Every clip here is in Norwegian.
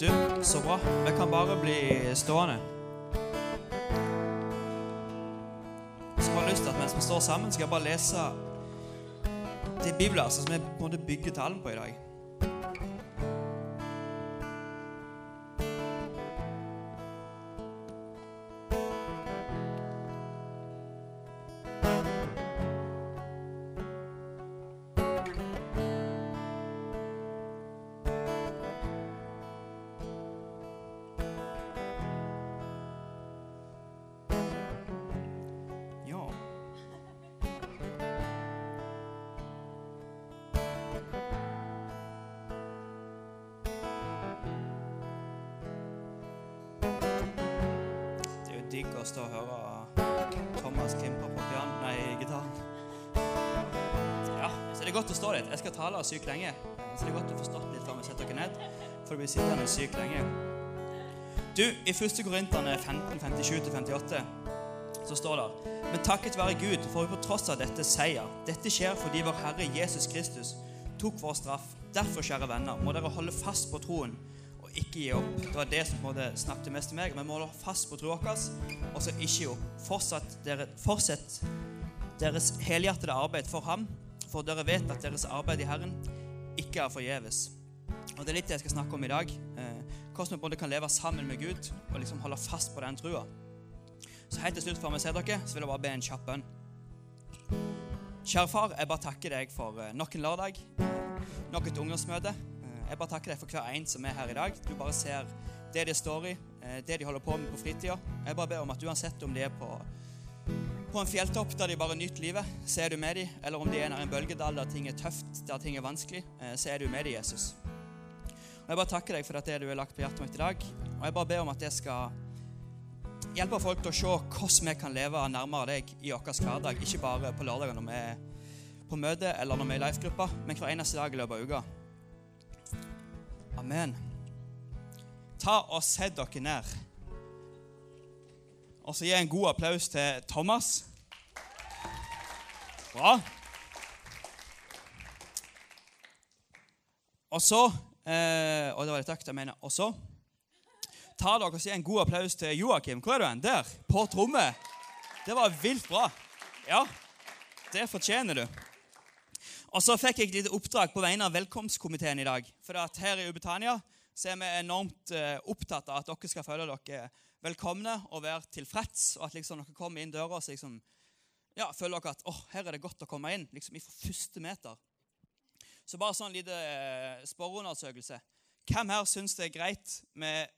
Du, så bra. Vi kan bare bli stående. Så har jeg lyst til at mens vi står sammen, skal jeg bare lese det bibelverset som vi bygger talen på i dag. Digg å stå og høre Thomas Kimper på pian, nei, gitaren. Ja, så det er godt å stå litt. Jeg skal tale sykt lenge, så det er godt å forstå litt før vi setter dere ned, for det blir sittende sykt lenge. Du, i 1. Korinterne 15, 57-58 så står det Men takket være Gud får vi på tross av dette seier. Dette skjer fordi vår Herre Jesus Kristus tok vår straff. Derfor, kjære venner, må dere holde fast på troen ikke gi opp. Det var det som på en snakket mest til meg. Vi må holde fast på troen vår og så ikke gi opp. Fortsett, dere, fortsett deres helhjertede arbeid for ham, for dere vet at deres arbeid i Herren ikke er forgjeves. Og Det er litt det jeg skal snakke om i dag. Eh, hvordan vi både kan leve sammen med Gud og liksom holde fast på den trua. Så helt til slutt før vi ser dere, så vil jeg bare be en kjapp bønn. Kjære far, jeg bare takker deg for eh, nok en lørdag, nok et ungdomsmøte. Jeg bare takker deg for hver en som er her i dag. Du bare ser det de står i, eh, det de holder på med på fritida. Jeg bare ber om at uansett om de er på, på en fjelltopp der de bare nyter livet, så er du med dem. Eller om de er nær en bølgedal der ting er tøft, der ting er vanskelig, eh, så er du med dem, Jesus. Og Jeg bare takker deg for at det du har lagt på hjertet mitt i dag. Og jeg bare ber om at det skal hjelpe folk til å se hvordan vi kan leve nærmere deg i vår hverdag. Ikke bare på lørdager når vi er på møte eller når vi er i life-gruppa, men hver eneste dag i løpet av uka. Amen. Ta og Sett dere ned. Og så gi en god applaus til Thomas. Bra. Og så eh, Og det var litt økt, jeg mener. Og så ta dere og si en god applaus til Joakim. Hvor er du hen? Der. På tromme. Det var vilt bra. Ja, det fortjener du. Og så fikk jeg et lite oppdrag på vegne av velkomstkomiteen i dag. For her i Ubetania så er vi enormt eh, opptatt av at dere skal føle dere velkomne og være tilfreds. Og at liksom dere kommer inn døra så liksom, ja, føler dere at åh, her er det godt å komme inn. liksom Fra første meter. Så bare sånn liten eh, spørreundersøkelse. Hvem her syns det er greit med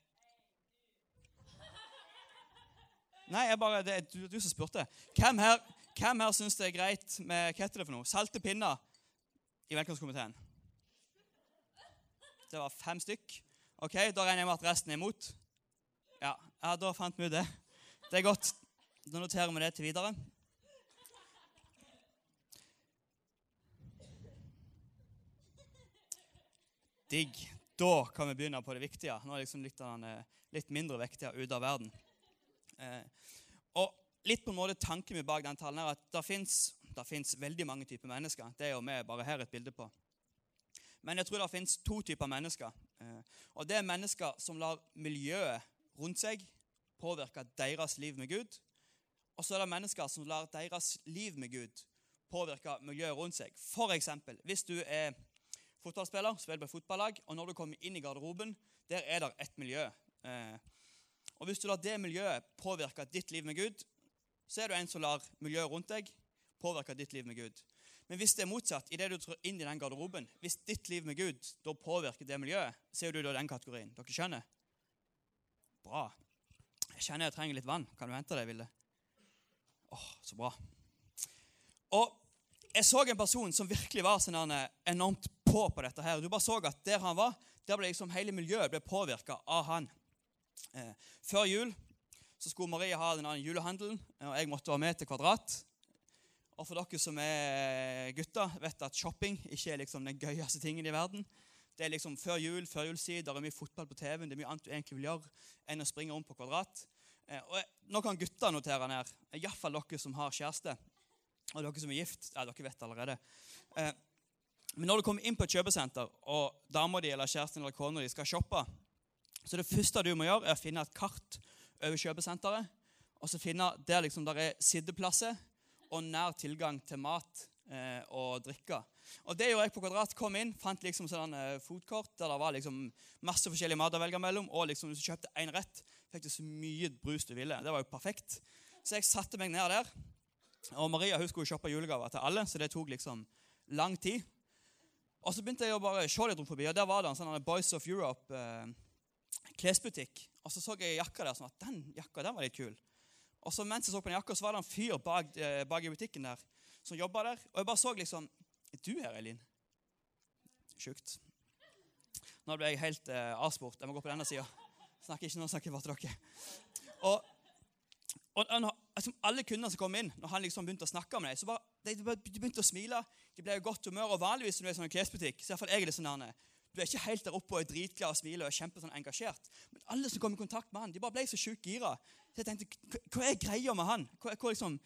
Nei, bare, det er du, du som spurte. Hvem her, hvem her syns det er greit med hva heter det for noe? Salte pinner i velkomstkomiteen? Det var fem stykk. Ok, Da regner jeg med at resten er imot. Ja, ja da fant vi ut det. Det er godt. Da noterer vi det til videre. Digg. Da kan vi begynne på det viktige. Nå er liksom litt, den, litt mindre viktige ute av verden. Eh, og litt på en måte tanken min bak den talen er at det fins veldig mange typer mennesker. Det er jo vi bare her et bilde på. Men jeg tror det fins to typer mennesker. Eh, og det er mennesker som lar miljøet rundt seg påvirke deres liv med Gud. Og så er det mennesker som lar deres liv med Gud påvirke miljøet rundt seg. For eksempel, hvis du er fotballspiller, spiller på fotballag, og når du kommer inn i garderoben, der er det et miljø. Eh, og hvis du lar det miljøet påvirke ditt liv med Gud, så er du en som lar miljøet rundt deg påvirke ditt liv med Gud. Men hvis det er motsatt, idet du trår inn i den garderoben, hvis ditt liv med Gud da påvirker det miljøet, så er du da den kategorien. Dere skjønner? Bra. Jeg kjenner jeg trenger litt vann. Kan du hente det, Vilde? Åh, så bra. Og jeg så en person som virkelig var sånn enormt på på dette. her. Du bare så at der han var, der ble liksom hele miljøet ble påvirka av han. Eh, før jul så skulle Marie ha den julehandelen, og jeg måtte være med til Kvadrat. Og for dere som er gutter, vet at shopping ikke er liksom den gøyeste tingen i verden. Det er liksom Før jul, før julsid, det er mye fotball på TV-en, det er mye annet du egentlig vil gjøre enn å springe rundt på Kvadrat. Eh, og jeg, Nå kan gutter notere ned, iallfall dere som har kjæreste. Og dere som er gift, ja, dere vet allerede. Eh, men når du kommer inn på et kjøpesenter, og dama di eller kjæresten eller kona di skal shoppe, Så det første du må gjøre, er å finne et kart over kjøpesenteret. Og så finne der liksom der er sitteplasser og nær tilgang til mat eh, og drikke. Og det gjorde jeg på Kvadrat. Kom inn, fant liksom sånn eh, foodkort der det var liksom masse forskjellige mat å velge mellom. Og liksom hvis du kjøpte én rett, fikk du så mye brus du ville. Det var jo perfekt. Så jeg satte meg ned der. Og Maria hun skulle shoppe julegaver til alle, så det tok liksom lang tid. Og så begynte jeg å bare se litt rundt forbi, og der var det en sånn Boys of Europe eh, klesbutikk. Og så så jeg jakka der sånn at den jakka den var litt kul. Og så mens jeg så på den jakka, så var det en fyr bak, eh, bak i butikken der som jobba der. Og jeg bare så liksom Er du her, Elin? Sjukt. Nå ble jeg helt eh, avspurt. Jeg må gå på denne sida. Snakker ikke nå, snakker bare til dere. Og, og, og altså, alle kundene som kom inn, når han liksom begynte å snakke med deg, så bare, de, de begynte å smile. De ble i godt humør. Og vanligvis når du er i sånn klesbutikk, så er jeg det sånn du er ikke helt der oppe og er dritglad og smiler og er kjempe sånn engasjert. Men alle som kom i kontakt med han, de bare ble så sjukt gira. Så jeg tenkte, hva er greia med han? Hva, hva, liksom,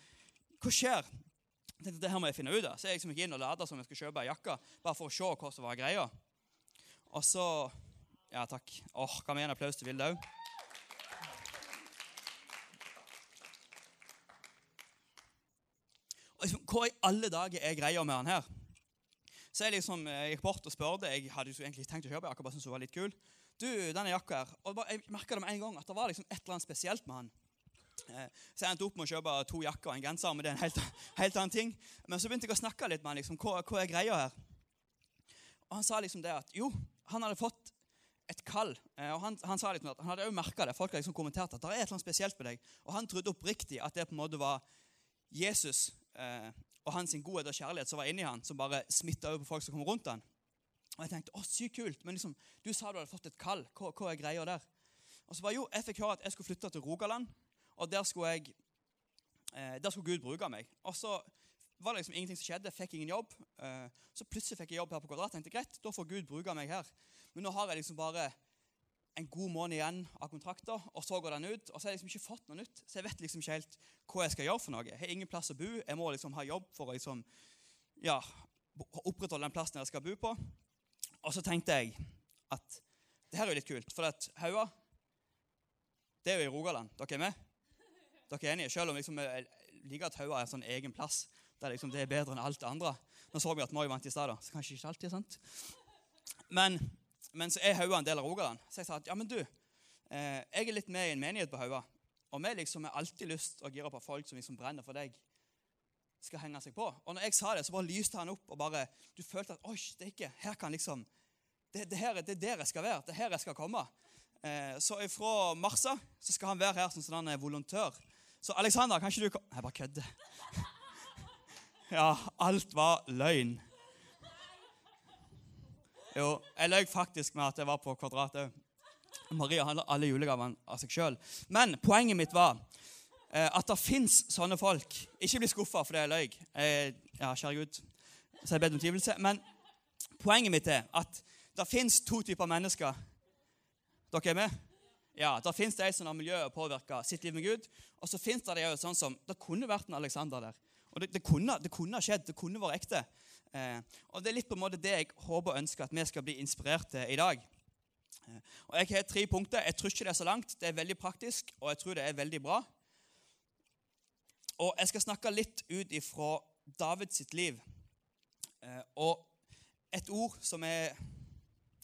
hva skjer? Jeg tenkte, det her må jeg finne ut av. Så jeg liksom gikk inn og lada som jeg skulle kjøpe ei jakke, bare for å se hva som var greia. Og så Ja, takk. Åh, Kan vi gi en applaus til Vilde òg? Liksom, hva i alle dager er greia med han her? Så jeg liksom, eh, jeg gikk bort og spurte. Jeg hadde jo egentlig tenkt å kjøpe jakka, bare syntes hun var litt kul. Du, denne jakka her. Og jeg merka det med en gang at det var liksom et eller annet spesielt med han. Eh, så jeg endte opp med å kjøpe to jakker og en genser, men det er en helt, helt annen ting. Men så begynte jeg å snakke litt med han. liksom, hva, hva er greia her? Og han sa liksom det at jo, han hadde fått et kall. Eh, og han, han sa liksom at han hadde òg merka det. Folk hadde liksom kommentert at det er et eller annet spesielt med deg. Og han trodde oppriktig at det på en måte var Jesus eh, og hans godhet og kjærlighet som var inni han, som bare smitta over på folk som kom rundt han. Og jeg tenkte, å, sykt kult, men liksom, du sa du hadde fått et kall. Hva, hva er greia der? Og så bare, jo, Jeg fikk høre at jeg skulle flytte til Rogaland, og der skulle, jeg, eh, der skulle Gud bruke meg. Og så var det liksom ingenting som skjedde. Jeg fikk ingen jobb. Eh, så plutselig fikk jeg jobb her på Kvadrat. tenkte, greit, da får Gud bruke meg her. Men nå har jeg liksom bare en god måned igjen av kontrakter, og så går den ut. Og så har jeg liksom ikke fått noe nytt, så jeg vet liksom ikke helt hva jeg skal gjøre for noe. Jeg har ingen plass å bo. Jeg må liksom ha jobb for å liksom, ja, opprettholde den plassen jeg skal bo på. Og så tenkte jeg at det her er jo litt kult, for at Haua det er jo i Rogaland. Dere er med? Dere er enige? Selv om liksom, jeg liker at Haua er en sånn egen plass der liksom det er bedre enn alt det andre. Nå så vi at Moi vant i stad, så kanskje ikke alltid sant. Men men så er Haua en del av Rogaland. Så jeg sa at ja, men du, eh, jeg er litt med i en menighet på Haua. Og vi liksom har alltid lyst å gire på folk som liksom brenner for deg, skal henge seg på. Og når jeg sa det, så bare lyste han opp og bare Du følte at oi, det er ikke Her kan liksom Det, det, her, det er der jeg skal være. Det er her jeg skal komme. Eh, så fra Marsa så skal han være her som sånn volontør. Så Alexander, kan ikke du komme Jeg bare kødder. Ja, alt var løgn. Jo, jeg løy faktisk med at jeg var på Kvadrat òg. Maria handler alle julegavene av seg sjøl. Men poenget mitt var at det fins sånne folk. Ikke bli skuffa for det er løy. Eh, ja, kjære Gud, så jeg bedt om tilgivelse. Men poenget mitt er at det fins to typer mennesker. Dere er med? Ja, Det fins de som har miljøet påvirka sitt liv med Gud. Og så fins det de sånn som Det kunne vært en Alexander der. Og det, det, kunne, det kunne skjedd. Det kunne vært ekte. Eh, og Det er litt på en måte det jeg håper og ønsker at vi skal bli inspirert til i dag. Eh, og Jeg har tre punkter. Jeg tror ikke det er så langt. Det er veldig praktisk, og jeg tror det er veldig bra. Og Jeg skal snakke litt ut ifra Davids sitt liv. Eh, og et ord som er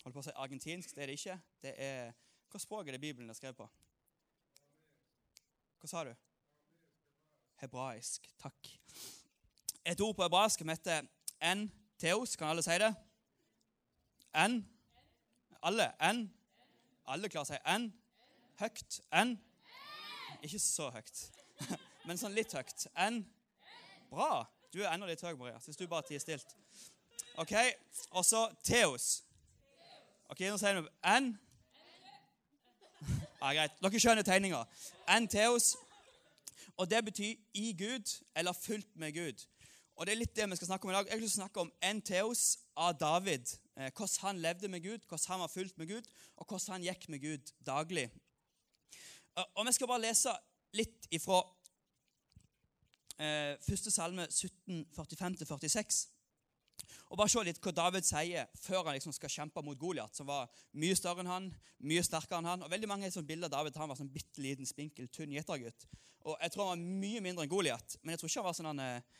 holdt på å si argentinsk, det er det ikke. Det er, Hva språk er det Bibelen er skrevet på? Hva sa du? Hebraisk. Takk. Et ord på hebraisk som heter en teos. Kan alle si det? En? Alle. En? Alle klarer å si en? Høyt. En? Ikke så høyt, men sånn litt høyt. Enn? Bra. Du er enda litt høy, Maria, hvis du bare tier stilt. Ok, Og så Theos. Ok, Nå sier vi enn. Ja, Greit. Dere skjønner tegninga. Enn Theos. Og det betyr i Gud eller fulgt med Gud. Og Det er litt det vi skal snakke om i dag. Jeg vil snakke om en Theos av David. Eh, hvordan han levde med Gud, hvordan han var fulgt med Gud, og hvordan han gikk med Gud daglig. Og Vi skal bare lese litt ifra eh, første salme 17, 45-46. Og bare se litt hva David sier før han liksom skal kjempe mot Goliat, som var mye større enn han, mye sterkere enn han. Og veldig mange sånn bilder av David han var sånn bitte liten, spinkel, tynn gjetergutt. Og jeg tror han var mye mindre enn Goliat, men jeg tror ikke han var sånn, eh,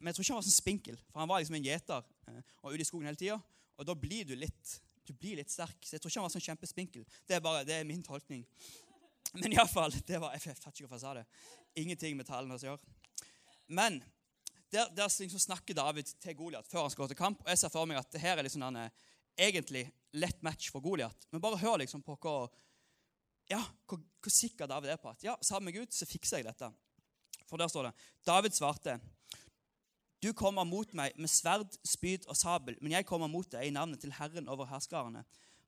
men jeg tror ikke han var sånn spinkel. For han var liksom en gjeter eh, og ute i skogen hele tida. Og da blir du litt du blir litt sterk. Så jeg tror ikke han var sånn kjempespinkel. Det er bare, det er min tolkning. Men iallfall Jeg vet ikke hvorfor jeg sa det. Ingenting med tallene å gjøre. Men der, der liksom snakker David til Goliat før han skal gå til kamp. Og jeg ser for meg at det her er liksom en, egentlig lett match for Goliat. Men bare hør liksom på hvor, ja, hvor, hvor sikker David er på at ja, sammen med Gud så fikser jeg dette. For der står det David svarte du kommer mot meg med sverd, spyd og sabel, men jeg kommer mot deg i navnet til Herren over herskarene.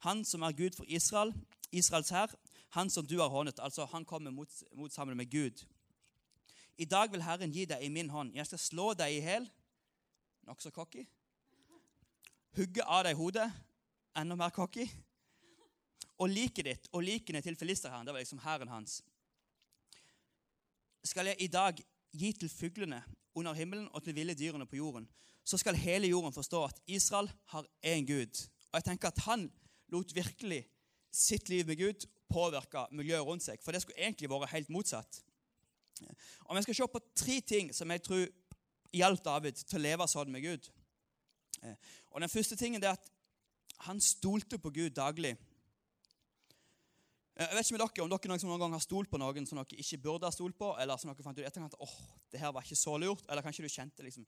Han som er Gud for Israel, Israels hær, han som du har hånet. Altså, han kommer mot, mot sammen med Gud. I dag vil Herren gi deg i min hånd. Jeg skal slå deg i hæl. Nokså cocky. Hugge av deg hodet. Enda mer cocky. Og liket ditt og likene til filisterherren, det var liksom hæren hans, skal jeg i dag gi til fuglene under himmelen og til ville dyrene på jorden. Så skal hele jorden forstå at Israel har én Gud. Og jeg tenker at Han lot virkelig sitt liv med Gud påvirke miljøet rundt seg. For det skulle egentlig vært helt motsatt. Og Vi skal se på tre ting som jeg tror hjalp David til å leve sånn med Gud. Og Den første tingen er at han stolte på Gud daglig. Jeg vet ikke med dere om dere noen, noen gang har stolt på noen som dere ikke burde ha stolt på, eller som dere fant ut etterkant åh, det her var ikke så lurt, eller kanskje du kjente liksom,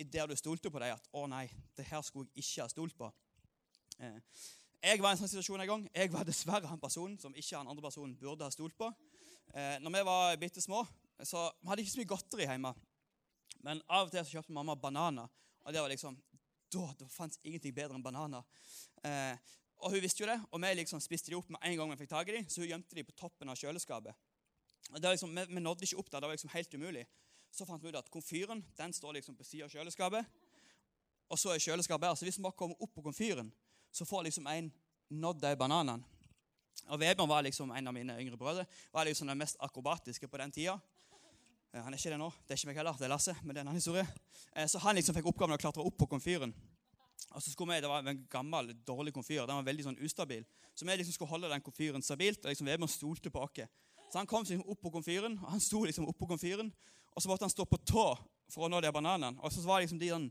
der du stolte på dem, at å nei, det her skulle jeg ikke ha stolt på. Eh, jeg var i en sånn situasjon en gang. Jeg var dessverre han personen som ikke han andre personen burde ha stolt på. Eh, når vi var bitte små, så vi hadde ikke så mye godteri hjemme. Men av og til så kjøpte mamma bananer. Og det var liksom, da, det fantes ingenting bedre enn bananer. Eh, og hun visste jo det, og vi liksom spiste de opp med en gang vi fikk tak i dem, så hun gjemte de på toppen av kjøleskapet. Liksom, vi, vi, nådde ikke opp der. Det var liksom helt umulig. Så fant vi ut at komfyren den står liksom på siden av kjøleskapet. Og så er kjøleskapet her. Så hvis vi bare kommer opp på komfyren, så får liksom en nådd de bananene. Og Vebjørn var liksom en av mine yngre brødre. Var liksom den mest akrobatiske på den tida. Eh, han er ikke det nå. Det er ikke meg heller. Det er Lasse. men det er en annen historie. Eh, så han liksom fikk oppgaven å klatre opp på komfyren. Og så skulle vi, Det var en gammel, dårlig komfyr. Den var veldig sånn ustabil. Så vi liksom skulle holde den komfyren stabilt. og liksom Vebjørn stolte på oss. Så han kom opp på komfyren, og han sto liksom på komfyren. Og så måtte han stå på tå for å nå de bananene. Og så var liksom de sånn,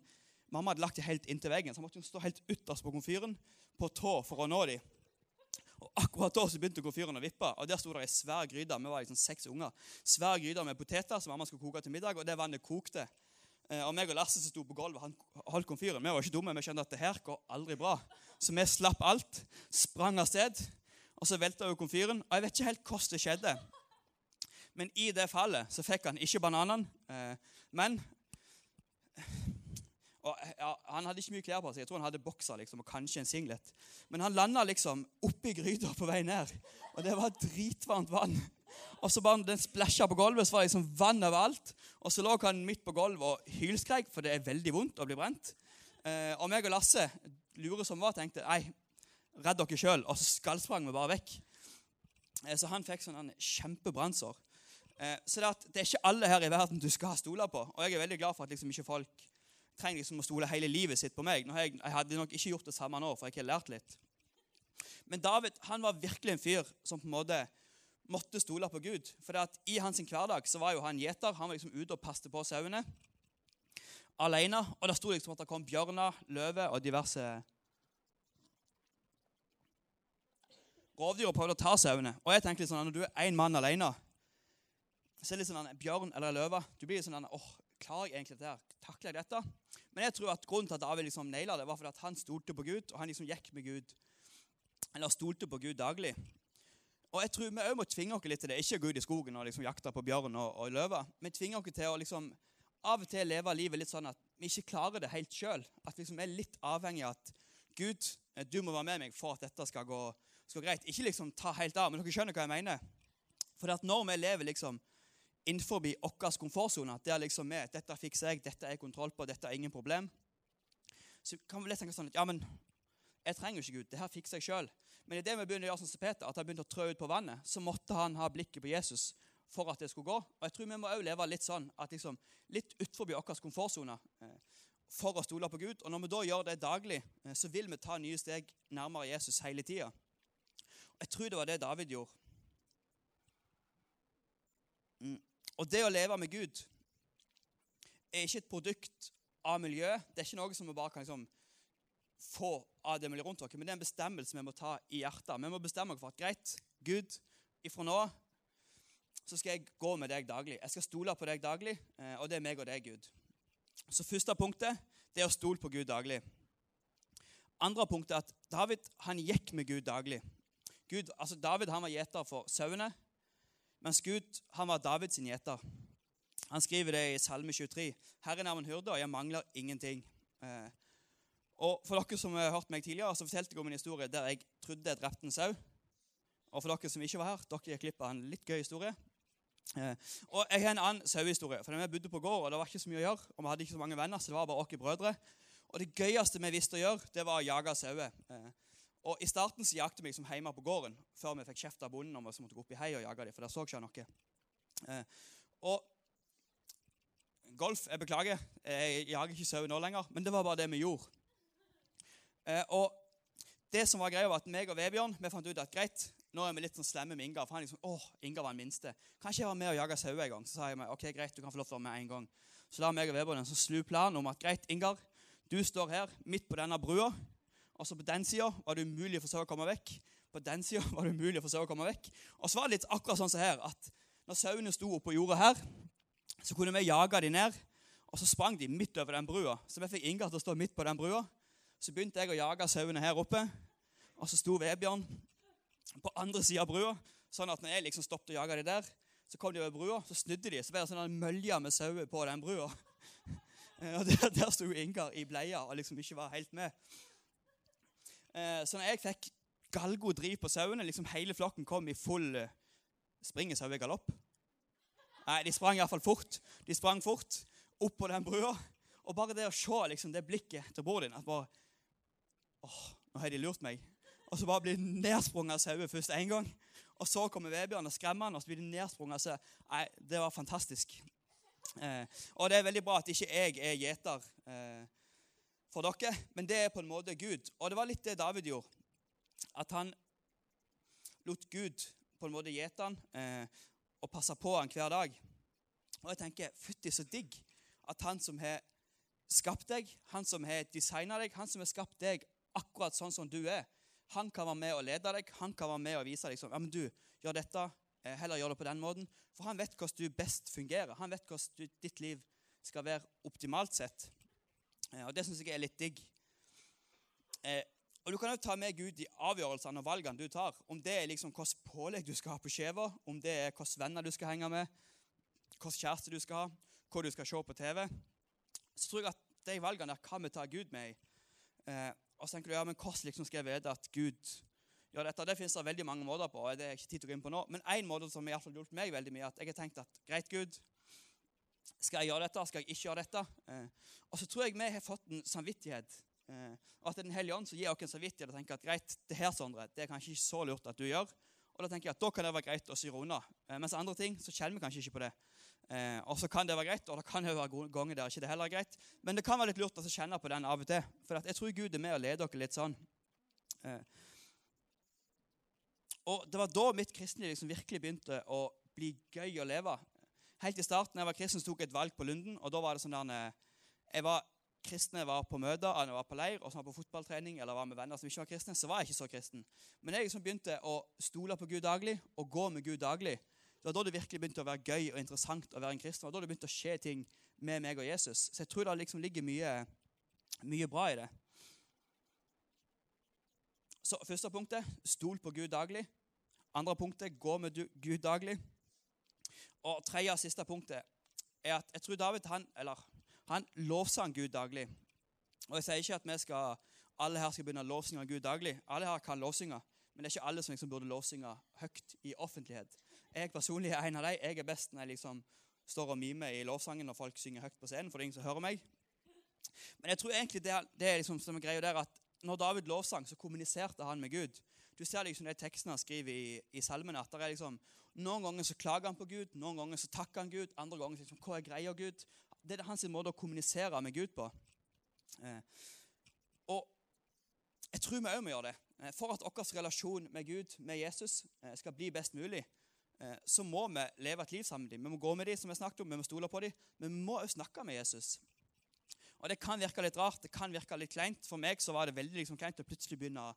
Mamma hadde lagt dem helt inntil veggen, så han måtte jo stå helt ytterst på komfyren på tå for å nå dem. Og Akkurat da så begynte komfyren å vippe, og der sto det ei svær gryte. Vi var liksom seks unger. Svær gryte med poteter som mamma skulle koke til middag, og det vannet kokte. Eh, og meg og Lasse som sto på gulvet, han holdt komfyren. Vi var ikke dumme, vi skjønte at det her går aldri bra. Så vi slapp alt, sprang av sted, og så velta jo komfyren. Og jeg vet ikke helt hvordan det skjedde. Men i det fallet så fikk han ikke bananene. Eh, men og, ja, Han hadde ikke mye klær på seg. Jeg tror han hadde bokser liksom, og kanskje en singlet. Men han landa liksom oppi gryta på vei ned, og det var dritvarmt vann. Og så bare den splæsja på gulvet, så var det liksom vann overalt. Og så lå han midt på gulvet og hylskreik, for det er veldig vondt å bli brent. Eh, og meg og Lasse, lure som var, tenkte nei, redd dere sjøl. Og så skallsprang vi bare vekk. Eh, så han fikk sånn kjempebrannsår. Eh, så det, at, det, er ikke alle her i verden du skal ha stoler på. Og jeg er veldig glad for at liksom ikke folk trenger liksom å stole hele livet sitt på meg. Jeg, jeg, hadde nok ikke gjort det samme nå, for jeg har lært litt. Men David han var virkelig en fyr som på en måte måtte stole på Gud. For at i hans hverdag så var jo han gjeter. Han var liksom ute og passet på sauene alene. Og det sto liksom at det kom bjørner, løver og diverse rovdyr og prøvde å ta sauene. Og jeg tenkte litt sånn, Når du er én mann alene, så er det litt sånn bjørn eller løve Du blir litt sånn åh, klarer jeg egentlig dette? her? Takler jeg dette? Men jeg tror at grunnen til at David liksom naila det, var fordi at han stolte på Gud, og han liksom gikk med Gud. Eller stolte på Gud daglig. Og jeg tror Vi også må tvinge oss litt til det. Ikke gå ut i skogen og liksom jakte på bjørn og, og løver. Vi tvinger oss til å liksom av og til leve livet litt sånn at vi ikke klarer det helt sjøl. At vi liksom er litt avhengig av at Gud, eh, du må være med meg for at dette skal gå, skal greit. Ikke liksom ta helt av, men dere skjønner hva jeg mener. For at når vi lever liksom innenfor vår komfortsone. Der liksom vi, dette fikser jeg, dette er jeg kontroll på, dette er ingen problem. Så kan vi lett tenke sånn at ja, men jeg trenger jo ikke Gud. det her fikser jeg sjøl. Men idet vi begynner å gjøre sånn som Peter, at han begynte å trø ut på vannet, så måtte han ha blikket på Jesus for at det skulle gå. Og jeg tror vi må også leve litt sånn, at liksom, litt utenfor vår komfortsone. Eh, for å stole på Gud. Og når vi da gjør det daglig, eh, så vil vi ta nye steg nærmere Jesus hele tida. Jeg tror det var det David gjorde. Mm. Og det å leve med Gud er ikke et produkt av miljøet. Det er ikke noe som vi bare kan liksom, få av det miljøet rundt oss, men det er en bestemmelse vi må ta i hjertet. Vi må bestemme oss for at greit, Gud, ifra nå så skal jeg gå med deg daglig. Jeg skal stole på deg daglig, eh, og det er meg og deg, Gud. Så første punktet det er å stole på Gud daglig. Andre punktet er at David han gikk med Gud daglig. Gud, altså David han var gjeter for sauene, mens Gud han var Davids gjeter. Han skriver det i Salme 23. Herren er min hyrde, og jeg mangler ingenting. Eh, og For dere som har hørt meg tidligere, så fortalte jeg om en historie der jeg trodde jeg drepte en sau. Og for dere som ikke var her, dere gikk glipp av en litt gøy historie. Eh, og Jeg har en annen sauehistorie. for Vi bodde på gård, og det var ikke så mye å gjøre. Og vi hadde ikke så mange venner, så det var bare oss brødre. Og Det gøyeste vi visste å gjøre, det var å jage sauer. Eh, og I starten så jakte vi liksom hjemme på gården, før vi fikk kjeft av bonden om vi måtte gå opp i hei og jage dem, for der så ikke noe. Eh, og Golf, jeg beklager, jeg jager ikke sau nå lenger, men det var bare det vi gjorde. Eh, og det som var greia var at meg og Vebjørn vi fant ut at greit, nå er vi litt sånn slemme med Ingar. For han liksom, åh, Ingar var den minste. Kan ikke jeg være med og jage sau en gang? Så sa jeg meg, ok, greit, du kan få lov til å være med en gang. Så la meg og Vebjørn en sånn slu plan om at greit, Ingar, du står her midt på denne brua. Og så på den sida var det umulig å forsøke å komme vekk. På den sida var det umulig å forsøke å komme vekk. Og så var det litt akkurat sånn som her, at når sauene sto oppå jorda her, så kunne vi jage dem ned. Og så sprang de midt over den brua. Så vi fikk Ingar til å stå midt på den brua. Så begynte jeg å jage sauene her oppe. Og så sto Vebjørn på andre sida av brua. Sånn at når jeg liksom stoppet å jage dem der, så kom de over brua, så snudde de. Så ble det sånn mølje med sauer på den brua. Og der, der sto Ingar i bleia og liksom ikke var helt med. Eh, så når jeg fikk galgod driv på sauene, liksom hele flokken kom i full eh, Springer? Nei, de sprang iallfall fort. De sprang fort opp på den brua. Og bare det å se liksom, det blikket til bror din at bare, åh, nå har de lurt meg. Og så bare blir nedsprunget av sauer først én gang. Og så kommer Vebjørn og skremmer han, og så blir de nedsprunget av. Nei, det var fantastisk. Eh, og det er veldig bra at ikke jeg er gjeter eh, for dere, men det er på en måte Gud. Og det var litt det David gjorde. At han lot Gud på en måte gjete han eh, og passe på han hver dag. Og jeg tenker, fytti så digg at han som har skapt deg, han som har designa deg, han som har skapt deg akkurat sånn som du er, han kan være med og lede deg. Han kan være med og vise deg sånn, ja, men du, gjør dette, eh, heller gjør det på den måten. For han vet hvordan du best fungerer. Han vet hvordan ditt liv skal være optimalt sett. Eh, og Det syns jeg er litt digg. Eh, og Du kan jo ta med Gud i avgjørelsene og valgene du tar. Om det er liksom hvilket pålegg du skal ha på skjeva, om det er hvilke venner du skal henge med, hvilken kjæreste du skal ha, hva du skal se på TV. Så tror jeg at de valgene der kan vi ta Gud med i. Eh, og så tenker du, ja, men Hvordan liksom skal jeg vite at Gud gjør dette? Det finnes det veldig mange måter på. og det er ikke tid til å gå inn på nå. Men én måte som har hjulpet meg veldig mye, at jeg har tenkt at greit, Gud, skal jeg gjøre dette? Skal jeg ikke gjøre dette? Eh, og så tror jeg vi har fått en samvittighet. Eh, at det er Den hellige ånd som gir oss en samvittighet og tenker at greit, det her, Sondre, det er kanskje ikke så lurt at du gjør. Og da tenker jeg at da kan det være greit å styre unna. Eh, mens andre ting så kjenner vi kanskje ikke på det. Eh, og så kan det være greit, og det kan det være ganger der ikke det heller er greit. Men det kan være litt lurt å kjenne på den av og til. For jeg tror Gud er med og leder dere litt sånn. Eh, og Det var da mitt kristenliv liksom virkelig begynte å bli gøy å leve. Helt i starten jeg var kristen, så tok jeg et valg på Lunden. og da var det sånn der, eh, jeg var kristne jeg var på møter, jeg var på leir og så var på fotballtrening eller var med venner som ikke var kristne, så var jeg ikke så kristen. Men jeg liksom begynte å stole på Gud daglig og gå med Gud daglig. Det var da det virkelig begynte å være gøy og interessant å være en kristen. Var da det begynte å skje ting med meg og Jesus. Så jeg tror det liksom ligger mye, mye bra i det. Så Første punktet stol på Gud daglig. Andre punktet gå med Gud daglig. Og tredje og siste punktet er at jeg tror David han, eller, han lovsang Gud daglig. Og Jeg sier ikke at vi skal, alle her skal begynne å lovsynge Gud daglig. Alle her kan lovsynge, men det er ikke alle som liksom burde lovsynge høyt i offentlighet. Jeg personlig er en av dem. Jeg er best når jeg liksom står og mimer i lovsangen når folk synger høyt på scenen. for det er ingen som hører meg. Men jeg tror egentlig det, det er liksom som er greia der at når David lovsang, så kommuniserte han med Gud. Du ser liksom de tekstene han skriver i, i salmen. at det er liksom, Noen ganger så klager han på Gud, noen ganger så takker han Gud, andre ganger liksom, hva er greia Gud? Det er hans måte å kommunisere med Gud på. Eh, og jeg tror vi òg må gjøre det. Eh, for at vår relasjon med Gud, med Jesus, eh, skal bli best mulig, eh, så må vi leve et liv sammen med dem. Vi må gå med dem, som jeg snakket om, vi må stole på dem, men vi må òg snakke med Jesus. Og Det kan virke litt rart, det kan virke litt kleint. For meg så var det veldig liksom, kleint å plutselig begynne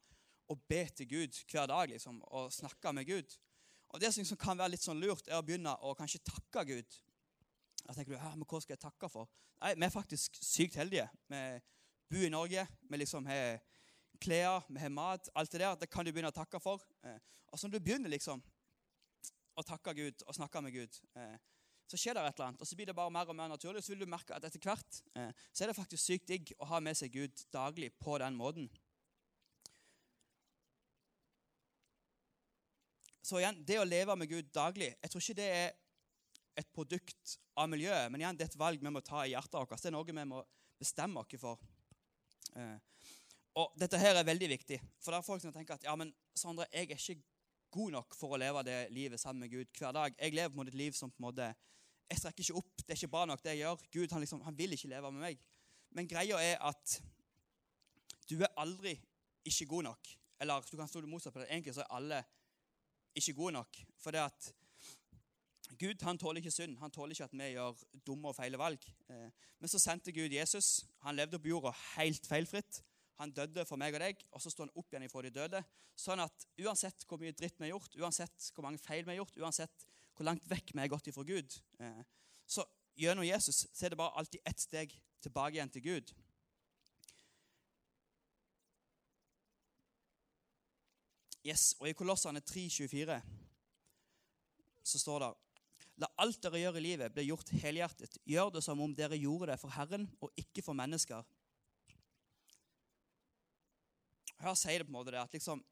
å be til Gud hver dag liksom, og snakke med Gud. Og Det som liksom kan være litt sånn lurt, er å begynne å kanskje takke Gud. Da tenker du, men Hva skal jeg takke for? Nei, Vi er faktisk sykt heldige. Vi bor i Norge. Vi liksom har klær, vi har mat. Alt det der det kan du begynne å takke for. Eh, og så når du begynner liksom å takke Gud og snakke med Gud, eh, så skjer det et eller annet. Og så blir det bare mer og mer naturlig. Så vil du merke at etter hvert eh, så er det faktisk sykt digg å ha med seg Gud daglig på den måten. Så igjen, det å leve med Gud daglig Jeg tror ikke det er et produkt av miljøet, men igjen, det er et valg vi må ta i hjertet vårt. Det er noe vi må bestemme oss for. Eh, og dette her er veldig viktig, for det er folk som tenker at ja, men Sondre, jeg er ikke god nok for å leve det livet sammen med Gud hver dag. Jeg lever på et liv som på en måte, jeg strekker ikke opp. Det er ikke bra nok, det jeg gjør. Gud han, liksom, han vil ikke leve med meg. Men greia er at du er aldri ikke god nok. Eller du kan stå motsatt på det. Egentlig så er alle ikke gode nok. For det at Gud han tåler ikke synd. Han tåler ikke at vi gjør dumme og feile valg. Eh, men så sendte Gud Jesus. Han levde på jorda helt feilfritt. Han døde for meg og deg, og så står han opp igjen ifra de døde. Sånn at uansett hvor mye dritt vi har gjort, uansett hvor mange feil vi har gjort, uansett hvor langt vekk vi er gått ifra Gud, eh, så gjennom Jesus så er det bare alltid ett steg tilbake igjen til Gud. Yes, og I Kolossene 3,24 så står det La alt dere gjør i livet, bli gjort helhjertet. Gjør det som om dere gjorde det for Herren og ikke for mennesker. Her sier det på en måte det at liksom,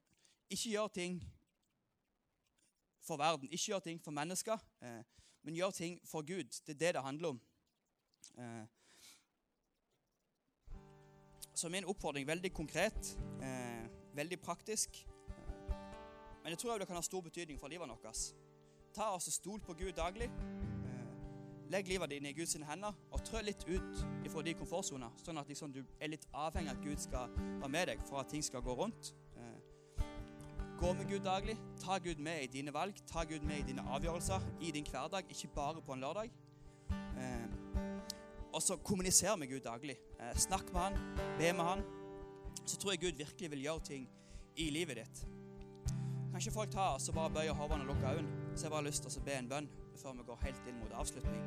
ikke gjør ting for verden, ikke gjør ting for mennesker, eh, men gjør ting for Gud. Det er det det handler om. Eh, så min oppfordring veldig konkret, eh, veldig praktisk. Men jeg tror det kan ha stor betydning for livet vårt. Ta oss og Stol på Gud daglig. Eh, legg livet ditt i Guds hender og trø litt ut fra de komfortsonene. sånn at liksom du er litt avhengig av at Gud skal være med deg for at ting skal gå rundt. Eh, gå med Gud daglig. Ta Gud med i dine valg. Ta Gud med i dine avgjørelser i din hverdag, ikke bare på en lørdag. Eh, og så kommuniser med Gud daglig. Snakk med han, be med han. Så tror jeg Gud virkelig vil gjøre ting i livet ditt. Kanskje folk tar og bare bøyer hodene og lukker øynene. Så jeg bare har lyst til å be en bønn før vi går helt inn mot avslutning.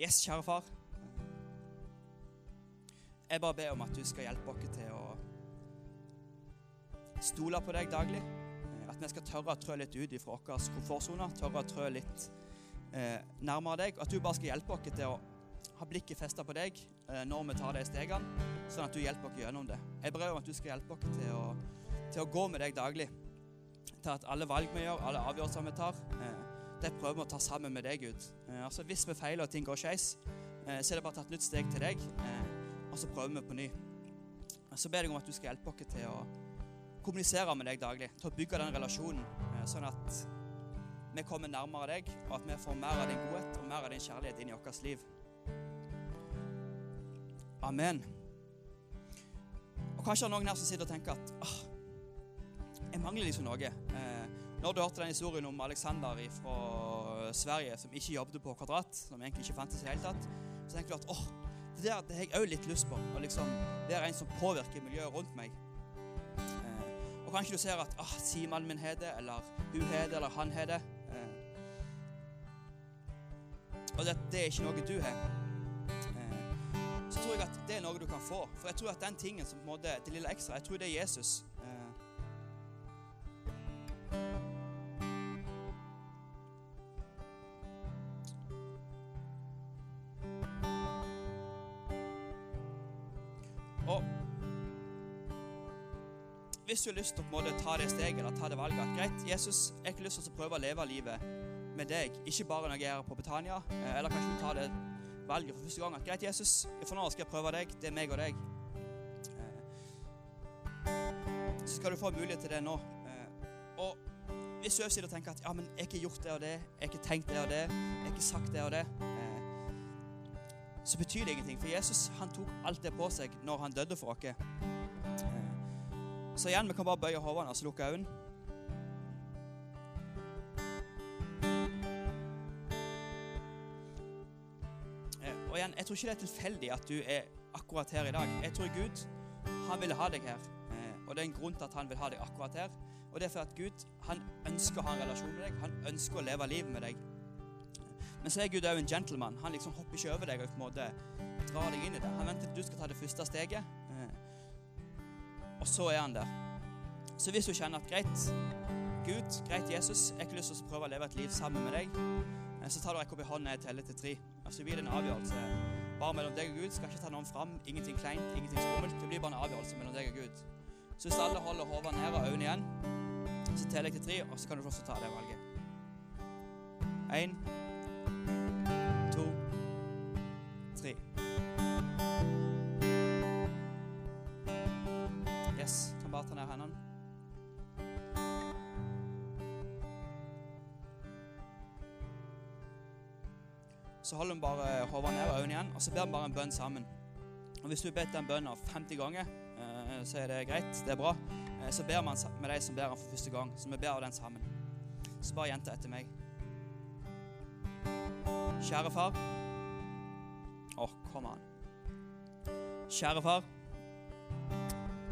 Yes, kjære far. Jeg bare ber om at du skal hjelpe oss til å stole på deg daglig. At vi skal tørre å trø litt ut fra vår komfortsone, tørre å trø litt eh, nærmere deg. At du bare skal hjelpe oss til å ha blikket festa på deg eh, når vi tar de stegene, sånn at du hjelper oss gjennom det. Jeg ber om at du skal hjelpe oss til å, til å gå med deg daglig. Til at alle valg vi gjør, alle avgjørelser vi tar, eh, det prøver vi å ta sammen med deg, Gud. Eh, altså Hvis vi feiler og ting går skeis, eh, så er det bare tatt nytt steg til deg, og så prøver vi på ny. Så ber jeg om at du skal hjelpe oss til å kommunisere med deg daglig, til å bygge den relasjonen, sånn at vi kommer nærmere deg, og at vi får mer av din godhet og mer av din kjærlighet inn i vårt liv. Amen. Og Kanskje det er noen her som sitter og tenker at ah, jeg mangler liksom noe. Eh, når du hørte den historien om Alexander fra Sverige som ikke jobbet på Kvadrat, som egentlig ikke fantes i hele tatt, så tenker du at åh, det der det har jeg òg litt lyst på. Og liksom, Det er en som påvirker miljøet rundt meg. Eh, og kanskje du ser at ah, simannen min har det, eller hun det, eller han det. Eh, og det, det er ikke noe du har så tror jeg at det er noe du kan få. For jeg tror at den tingen som på en måte, det lille ekstra, jeg tror det er Jesus. Eh. Hvis du har lyst til å ta det steget eller ta det valget at greit, Jesus, jeg har ikke lyst til å prøve å leve livet med deg, ikke bare når jeg er på Betania, eh, eller kanskje du tar det velger for første gang at greit, Jesus, for nå skal jeg prøve deg. Det er meg og deg. Eh, så skal du få mulighet til det nå. Eh, og hvis du sitter og tenker at ja, men jeg har ikke gjort det og det, jeg har ikke tenkt det og det, jeg har ikke sagt det og det, eh, så betyr det ingenting. For Jesus han tok alt det på seg når han døde for oss. Så igjen, vi kan bare bøye hodene og lukke øynene. Og igjen, Jeg tror ikke det er tilfeldig at du er akkurat her i dag. Jeg tror Gud han ville ha deg her. Eh, og det er en grunn til at han vil ha deg akkurat her. Og det er for at Gud han ønsker å ha en relasjon med deg. Han ønsker å leve livet med deg. Men så er Gud òg en gentleman. Han liksom hopper ikke over deg og på en måte drar deg inn i det. Han venter til du skal ta det første steget, eh, og så er han der. Så hvis du kjenner at greit, Gud, greit, Jesus, jeg har ikke lyst til å prøve å leve et liv sammen med deg, eh, så tar du rekk opp i hånda og teller til tre. Altså, det blir en avgjørelse bare mellom deg og Gud. Skal ikke ta noen fram. Ingenting kleint, ingenting skummelt. Det blir bare en avgjørelse mellom deg og Gud. Så hvis alle holder hodene nede og øynene igjen, så teller jeg til tre, og så kan du også ta det valget. Én, to, tre. Yes, kan bare ta ned hendene. Så holder vi bare hodet ned og øynene igjen, og så ber vi bare en bønn sammen. Og Hvis du har bedt den bønnen 50 ganger, eh, så er det greit. Det er bra. Eh, Så ber man med de som ber den for første gang. Så vi ber den sammen. Så bare gjenta etter meg. Kjære far. Åh, oh, kom an. Kjære far.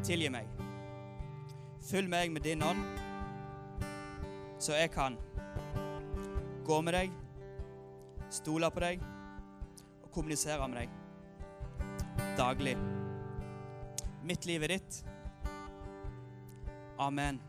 Tilgi meg. Fyll meg med din ånd, så jeg kan gå med deg, stole på deg og kommunisere med deg daglig. Mitt liv er ditt. Amen.